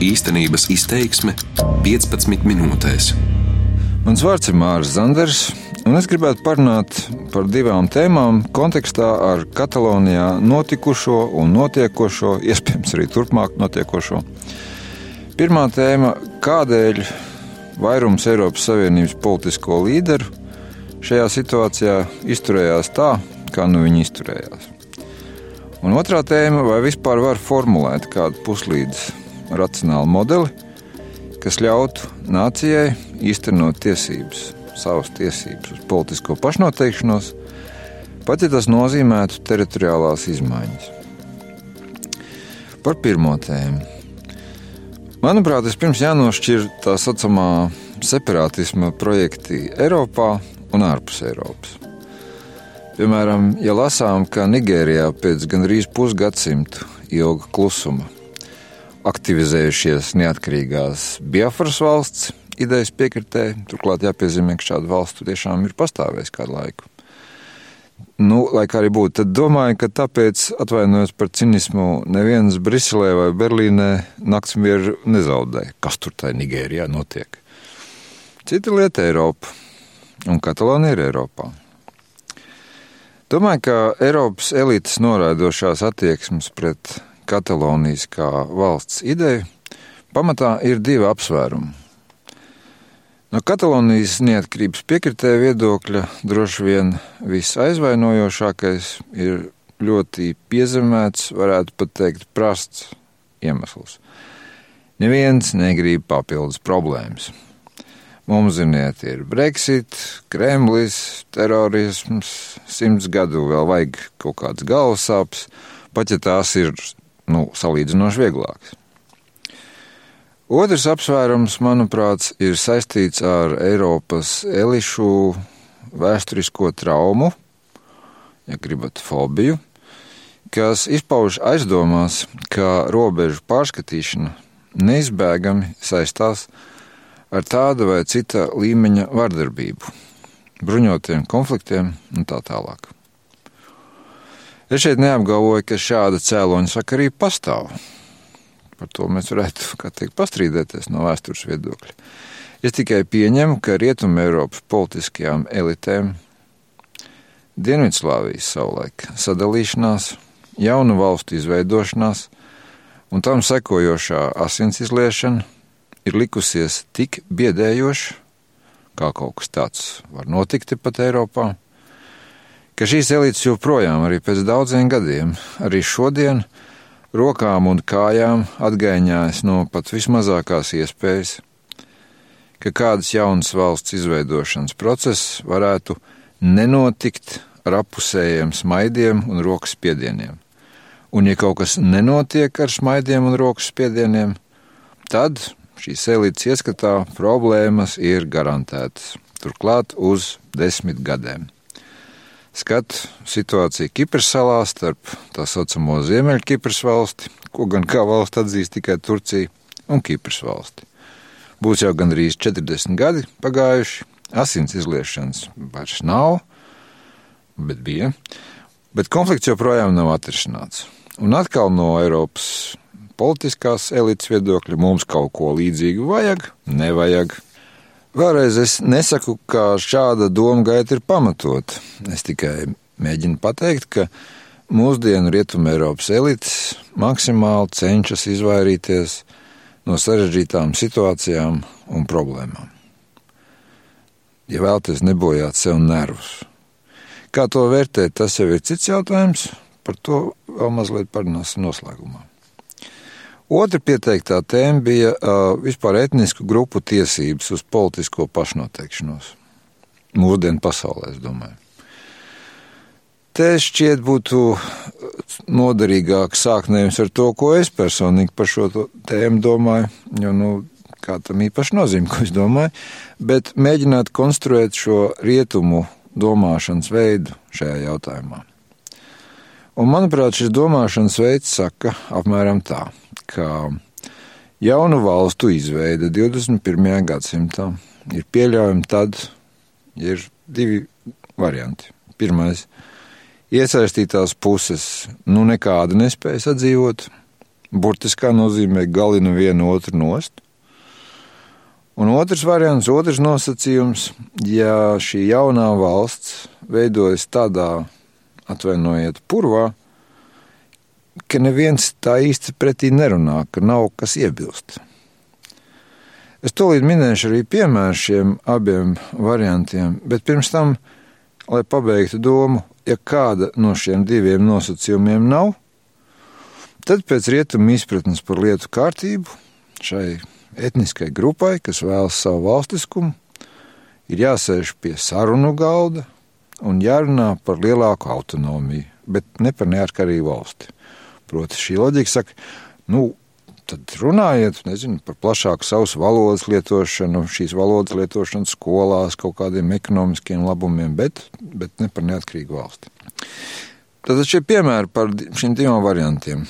Īstenības izteiksme 15 minūtēs. Mans vārds ir Mārcis Zanders, un es gribētu parunāt par divām tēmām kontekstā ar Katalonijā notikušo un notiekošo, iespējams, arī turpmāk notiekošo. Pirmā tēma - kādēļ vairums Eiropas Savienības politisko līderu šajā situācijā izturējās tā, kā nu viņi izturējās. Un otrā tēma - vai vispār var formulēt kādu puslīdz racionālu modeli, kas ļautu nācijai īstenot tiesības, savas tiesības uz politisko pašnoteikšanos, pat ja tas nozīmētu teritoriālās izmaiņas. Par pirmo tēmu. Manuprāt, vispirms jānošķir tā saucamā separātisma projekti Eiropā un ārpus Eiropas. Piemēram, ja lasām, ka Nigērijā pēc gandrīz pusgadsimta ilga klusuma aktivizējušies neatkarīgās Biafras valsts idejas piekritēji. Turklāt jāpiezīmē, ka šāda valsts tiešām ir pastāvējusi kādu laiku. Nu, lai kā arī būtu, tad domāju, ka tāpēc, atvainojos par cinismu, neviens Briselē vai Berlīnē naktsmieru nezaudē, kas tur tajā Nigērijā notiek. Cita lieta - Eiropa, un Katalonija ir Eiropā. Domāju, ka Eiropas elites noraidošās attieksmes pret Katalonijas kā valsts ideju, pamatā ir divi apsvērumi. No Katalonijas neatkarības piekritēja viedokļa droši vien visaizvainojošākais ir ļoti piezemēts, varētu pat teikt, prasts iemesls. Neviens negrib papildus problēmas. Mums, ziniet, ir Brexit, Kremlis, terorisms, simts gadu vēl vajag kaut kāds galvasāps, pat ja tās ir nu, salīdzinoši vieglāks. Otrs apsvērums, manuprāt, ir saistīts ar Eiropas elišu vēsturisko traumu, ja gribat, fobiju, kas izpauž aizdomās, ka robežu pārskatīšana neizbēgami saistās ar tāda vai cita līmeņa vardarbību, bruņotiem konfliktiem un tā tālāk. Es šeit neapgalvoju, ka šāda cēloņa sakarība pastāv. Par to mēs varētu teikt, pastrīdēties no vēstures viedokļa. Es tikai pieņemu, ka Rietumē Eiropas politiskajām elitēm Dienvidslāvijas savulaik sadalīšanās, jaunu valstu izveidošanās un tam sekojošā asins izliešana ir likusies tik biedējoša, kā kaut kas tāds var notikt pat Eiropā ka šīs elites joprojām, arī pēc daudziem gadiem, arī šodien, rokām un kājām atgaiņājas no pat vismazākās iespējas, ka kādas jaunas valsts izveidošanas process varētu nenotikt ar apusējiem smaidiem un rokas spiedieniem. Un, ja kaut kas nenotiek ar smaidiem un rokas spiedieniem, tad šīs elites ieskatā problēmas ir garantētas. Turklāt uz desmit gadiem skatu situāciju Kipras salā starp tā saucamo Ziemeļkipras valsti, ko gan kā valsts atzīst tikai Turcija, un Kipras valsti. Būs jau gandrīz 40 gadi pagājuši, asins izliešanas vairs nav, bet bija, bet konflikts joprojām nav atrisināts. Un atkal no Eiropas politiskās elites viedokļa mums kaut ko līdzīgu vajag, nevajag. Vēlreiz es nesaku, ka šāda doma gaita ir pamatota. Es tikai mēģinu pateikt, ka mūsdienu rietumē Eiropas elites maksimāli cenšas izvairīties no sarežģītām situācijām un problēmām. Ja vēlaties nebojāt sev nervus, kā to vērtēt, tas jau ir cits jautājums. Par to vēl mazliet parunāsim noslēgumā. Otra pieteiktā tēma bija uh, vispār etnisku grupu tiesības uz politisko pašnoteikšanos. Mūsdienu pasaulē, es domāju. Te šķiet būtu noderīgāk sākt nevis ar to, ko es personīgi par šo tēmu domāju, jo, nu, kā tam īpaši nozīme, ko es domāju, bet mēģināt konstruēt šo rietumu domāšanas veidu šajā jautājumā. Un, manuprāt, šis domāšanas veids saka apmēram tā ka jaunu valstu izveide 21. gadsimtā ir pieļaujama tad, ja ir divi varianti. Pirmais - iesaistītās puses nu nekāda nespēja sadzīvot, burtiskā nozīmē galina vienu otru nost. Un otrs variants, otrs nosacījums, ja šī jaunā valsts veidojas tādā, atvainojiet, purvā, ka neviens tā īsti pretī nerunā, ka nav kas iebilst. Es tūlīt minēšu arī piemēru šiem abiem variantiem, bet pirms tam, lai pabeigtu domu, ja kāda no šiem diviem nosacījumiem nav, tad pēc rietumu izpratnes par lietu kārtību šai etniskai grupai, kas vēlas savu valstiskumu, ir jāsēž pie sarunu galda un jārunā par lielāku autonomiju, bet ne par neatkarīgu valsti. Proti, šī loģika saka, nu, tad runājiet nezinu, par plašāku savas valodas lietošanu, šīs valodas lietošanu skolās, kaut kādiem ekonomiskiem labumiem, bet, bet ne par neatkarīgu valsti. Tad šie piemēri par šiem diviem variantiem.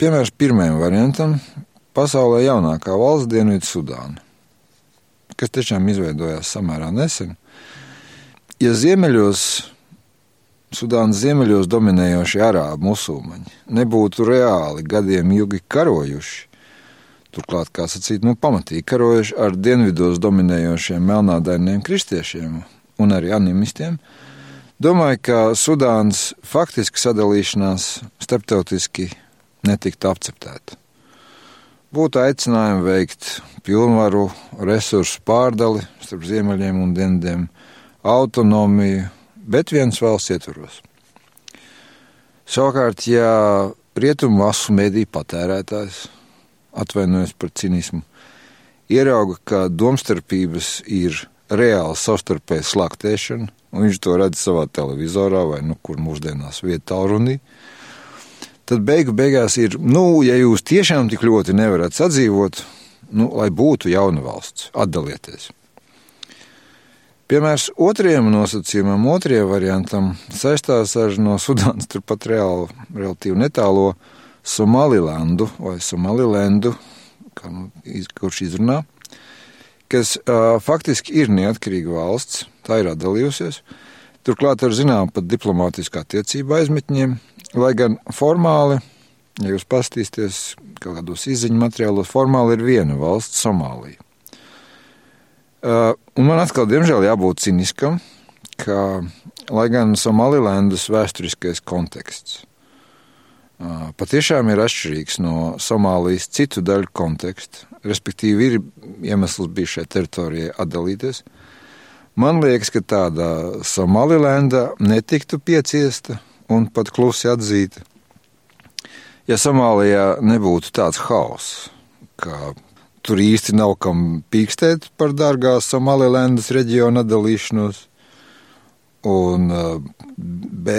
Piemērs pirmajam variantam - pasaulē jaunākā valsts Dienvidu Sudāna, kas tiešām izveidojās samērā nesen. Ja ziemeļos Sudānas ziemeļos dominējošie arābu musulmaņi. Nebūtu reāli gadiem ilgi karojuši, turklāt, kā sacīt, nu, pamatīgi karojuši ar dienvidos dominējošiem melnādainiem kristiešiem un arī animistiem, domāju, ka Sudānas faktiski sadalīšanās starptautiski netiktu akceptēta. Būtu aicinājumi veikt pilnvaru, resursu pārdali starp ziemeļiem un dienvidiem, autonomiju, bet viens valsts ietvaros. Savukārt, ja rietumu masu mediju patērētājs, atvainojos par cinismu, ierauga, ka domstarpības ir reāla savstarpēja slaktēšana, un viņš to redz savā televizorā vai nu, kur mūsdienās vietā runī, tad beigu beigās ir, nu, ja jūs tiešām tik ļoti nevarat sadzīvot, nu, lai būtu jauna valsts, atdalieties. Piemērs otrajam nosacījumam, otrajam variantam saistās ar no Sudānas turpat reāli, relatīvi netālo Somalilandu vai Somalilendu, kā nu, kurš izrunā, kas uh, faktiski ir neatkarīga valsts, tā ir atdalījusies, turklāt ar zinām pat diplomātiskā attiecība aizmetņiem, lai gan formāli, ja jūs pastīsties kaut kādos izziņu materiālos, formāli ir viena valsts Somālija. Uh, un man atkal, diemžēl, jābūt ciniskam, ka, lai gan Somalilandas vēsturiskais konteksts uh, patiešām ir atšķirīgs no Somālijas citu daļu konteksta, respektīvi, ir iemesls bijis šai teritorijai atdalīties. Man liekas, ka tāda Somalilanda netiktu pieciesta un pat klusi atzīta, ja Somālijā nebūtu tāds haoss, kā tur īsti nav kam pīkstēt par dārgās Somalilendas reģiona atdalīšanos. Un B,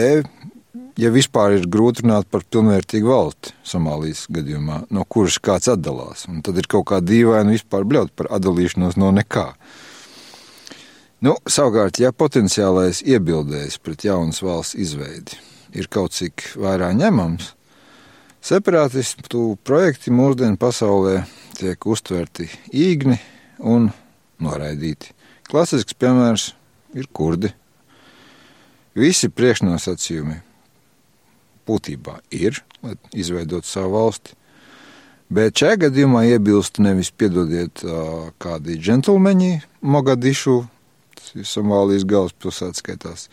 ja vispār ir grūti runāt par pilnvērtīgu valsti Somālijas gadījumā, no kuras kāds atdalās, un tad ir kaut kā dīvaini vispār bļaut par atdalīšanos no nekā. Nu, savukārt, ja potenciālais iebildējs pret jaunas valsts izveidi ir kaut cik vairāk ņemams, separātistu projekti mūsdienu pasaulē tiek uztverti īgni un noraidīti. Klasisks piemērs ir kurdi. Visi priekšnosacījumi būtībā ir, lai izveidotu savu valsti. Bet šajā gadījumā iebilst nevis piedodiet kādi džentlmeņi Mogadišu, tas ir Somālijas galvaspilsēta skaitās,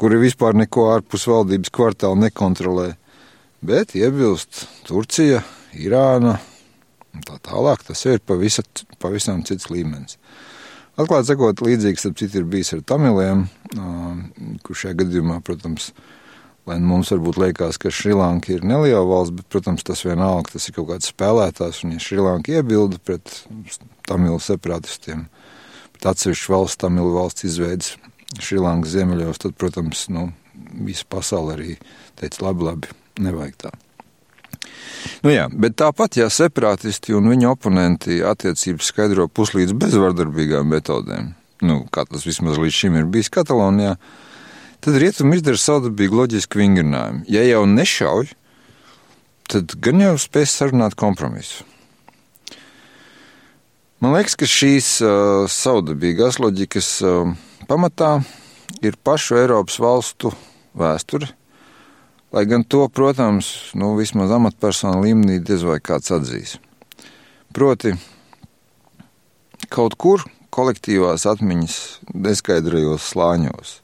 kuri vispār neko ārpus valdības kvartāla nekontrolē, bet iebilst Turcija, Irāna, tā tālāk. Tas ir pavisa, pavisam cits līmenis. Atklāti sakot, līdzīgs ap citu ir bijis ar tamiliem, kur šajā gadījumā, protams, lai mums varbūt liekas, ka Šrilanka ir neliela valsts, bet, protams, tas vienalga, tas ir kaut kāds spēlētājs, un ja Šrilanka iebilda pret tamilu separatistiem, pret atsevišķu valsts, tamilu valsts izveidas Šrilankas ziemeļos, tad, protams, nu, visa pasaule arī teica labi, labi, nevajag tā. Nu jā, bet tāpat, ja separātisti un viņa oponenti attiecības skaidro puslīdz bezvardarbīgām metodēm, nu, kā tas vismaz līdz šim ir bijis Katalonijā, tad rietumi izdara savdabīgu loģisku vingrinājumu. Ja jau nešauj, tad gan jau spēs sarunāt kompromisu. Man liekas, ka šīs uh, savdabīgās loģikas uh, pamatā ir pašu Eiropas valstu vēsture, Lai gan to, protams, nu, vismaz amatpersonu līmenī diez vai kāds atzīs. Proti, kaut kur kolektīvās atmiņas neskaidrajos slāņos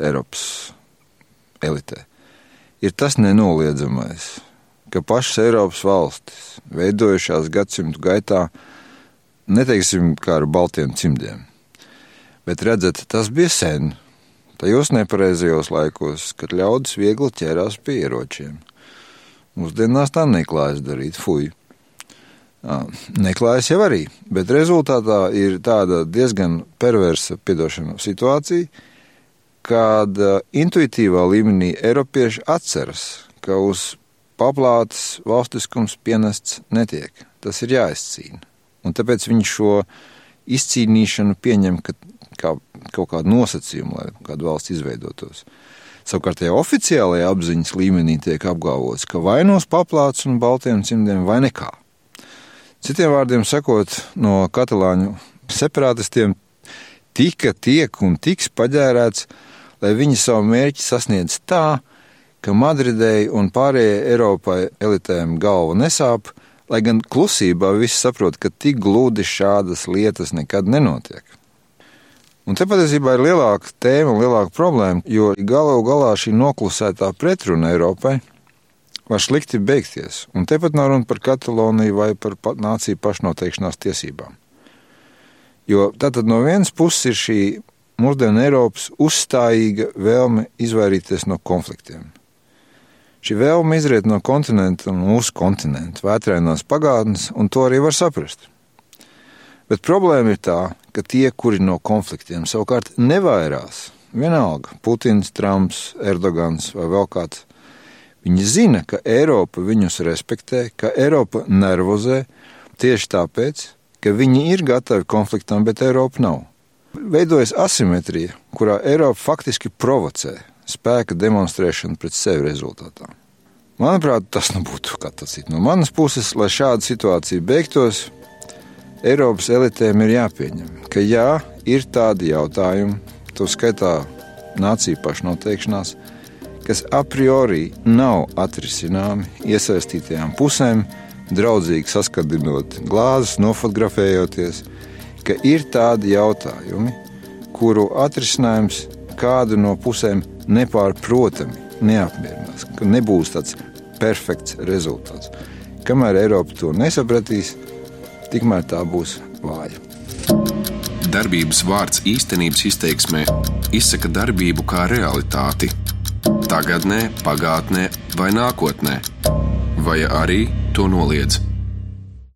Eiropas elitē ir tas nenoliedzamais, ka pašas Eiropas valstis, veidojušās gadsimtu gaitā, neteiksim kā ar baltiem cimdiem, bet redzat, tas bija sen, tajos nepareizajos laikos, kad ļaudis viegli ķērās pie ieročiem. Mūsdienās tā neklājas darīt, fuj. Neklājas jau arī, bet rezultātā ir tāda diezgan perversa piedošana situācija, kad intuitīvā līmenī Eiropieši atceras, ka uz paplātes valstiskums pienests netiek. Tas ir jāizcīna. Un tāpēc viņi šo izcīnīšanu pieņem ka, kā kaut kādu nosacījumu, lai kāda valsts izveidotos. Savukārt, ja oficiālajā apziņas līmenī tiek apgalvots, ka vai no paplātes un baltiem cimdiem vai nekā. Citiem vārdiem sakot, no katalāņu separātistiem tika, tiek un tiks paģērēts, lai viņi savu mērķi sasniedz tā, ka Madridei un pārējai Eiropai elitēm galva nesāp, lai gan klusībā visi saprot, ka tik gludi šādas lietas nekad nenotiek. Un te patiesībā ir lielāka tēma un lielāka problēma, jo galu galā šī noklusētā pretruna Eiropai var slikti beigties. Un tepat nav runa par Kataloniju vai par nāciju pašnoteikšanās tiesībām. Jo tātad no vienas puses ir šī mūsdienu Eiropas uzstājīga vēlme izvairīties no konfliktiem. Šī vēlme izriet no kontinenta un mūsu kontinenta vētrainās pagātnes, un to arī var saprast. Bet problēma ir tā, ka tie, kuri no konfliktiem savukārt nevairās, vienalga Putins, Trumps, Erdogans vai vēl kāds, Viņi zina, ka Eiropa viņus respektē, ka Eiropa nervozē tieši tāpēc, ka viņi ir gatavi konfliktam, bet Eiropa nav. Veidojas asimetrija, kurā Eiropa faktiski provocē spēka demonstrēšanu pret sevi rezultātā. Manuprāt, tas nu būtu kā tas ir. No manas puses, lai šāda situācija beigtos, Eiropas elitēm ir jāpieņem, ka jā, ir tādi jautājumi, to skaitā nācija pašnoteikšanās, kas a priori nav atrisināmi iesaistītajām pusēm, draudzīgi saskandinot glāzes, nofotografējoties, ka ir tādi jautājumi, kuru atrisinājums kādu no pusēm nepārprotami neapmierinās, ka nebūs tāds perfekts rezultāts. Kamēr Eiropa to nesapratīs, tikmēr tā būs vāja. Darbības vārds īstenības izteiksmē izsaka darbību kā realitāti tagadnē, pagātnē vai nākotnē, vai arī to noliedz.